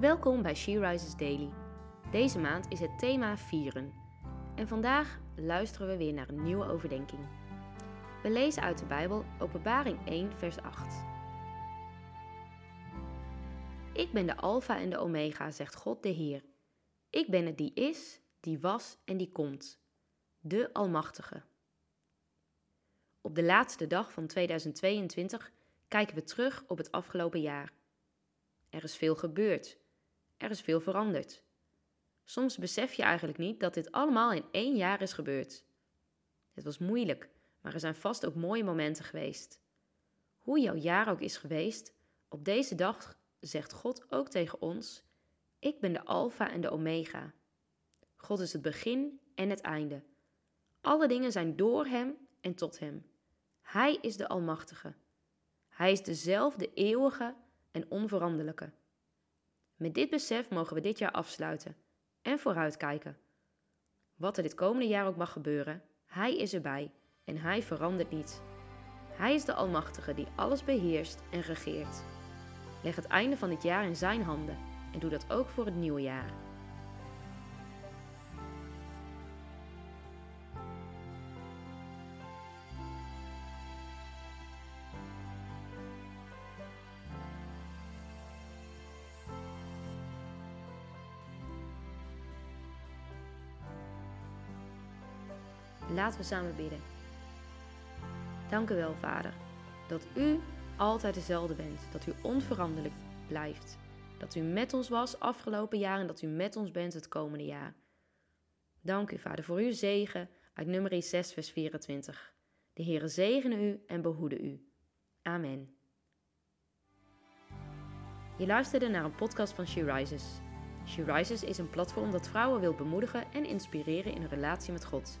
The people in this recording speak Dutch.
Welkom bij She Rises Daily. Deze maand is het thema vieren. En vandaag luisteren we weer naar een nieuwe overdenking. We lezen uit de Bijbel Openbaring 1, vers 8. Ik ben de Alpha en de Omega, zegt God de Heer. Ik ben het die is, die was en die komt. De Almachtige. Op de laatste dag van 2022 kijken we terug op het afgelopen jaar. Er is veel gebeurd. Er is veel veranderd. Soms besef je eigenlijk niet dat dit allemaal in één jaar is gebeurd. Het was moeilijk, maar er zijn vast ook mooie momenten geweest. Hoe jouw jaar ook is geweest, op deze dag zegt God ook tegen ons: Ik ben de Alpha en de Omega. God is het begin en het einde. Alle dingen zijn door Hem en tot Hem. Hij is de Almachtige. Hij is dezelfde eeuwige en onveranderlijke. Met dit besef mogen we dit jaar afsluiten en vooruitkijken. Wat er dit komende jaar ook mag gebeuren, Hij is erbij en Hij verandert niet. Hij is de Almachtige die alles beheerst en regeert. Leg het einde van dit jaar in Zijn handen en doe dat ook voor het nieuwe jaar. Laten we samen bidden. Dank u wel, Vader, dat u altijd dezelfde bent, dat u onveranderlijk blijft. Dat u met ons was afgelopen jaar en dat u met ons bent het komende jaar. Dank u, Vader, voor uw zegen uit nummer 6, vers 24. De Heere zegene u en behoede u. Amen. Je luisterde naar een podcast van She Rises. She Rises is een platform dat vrouwen wil bemoedigen en inspireren in hun relatie met God.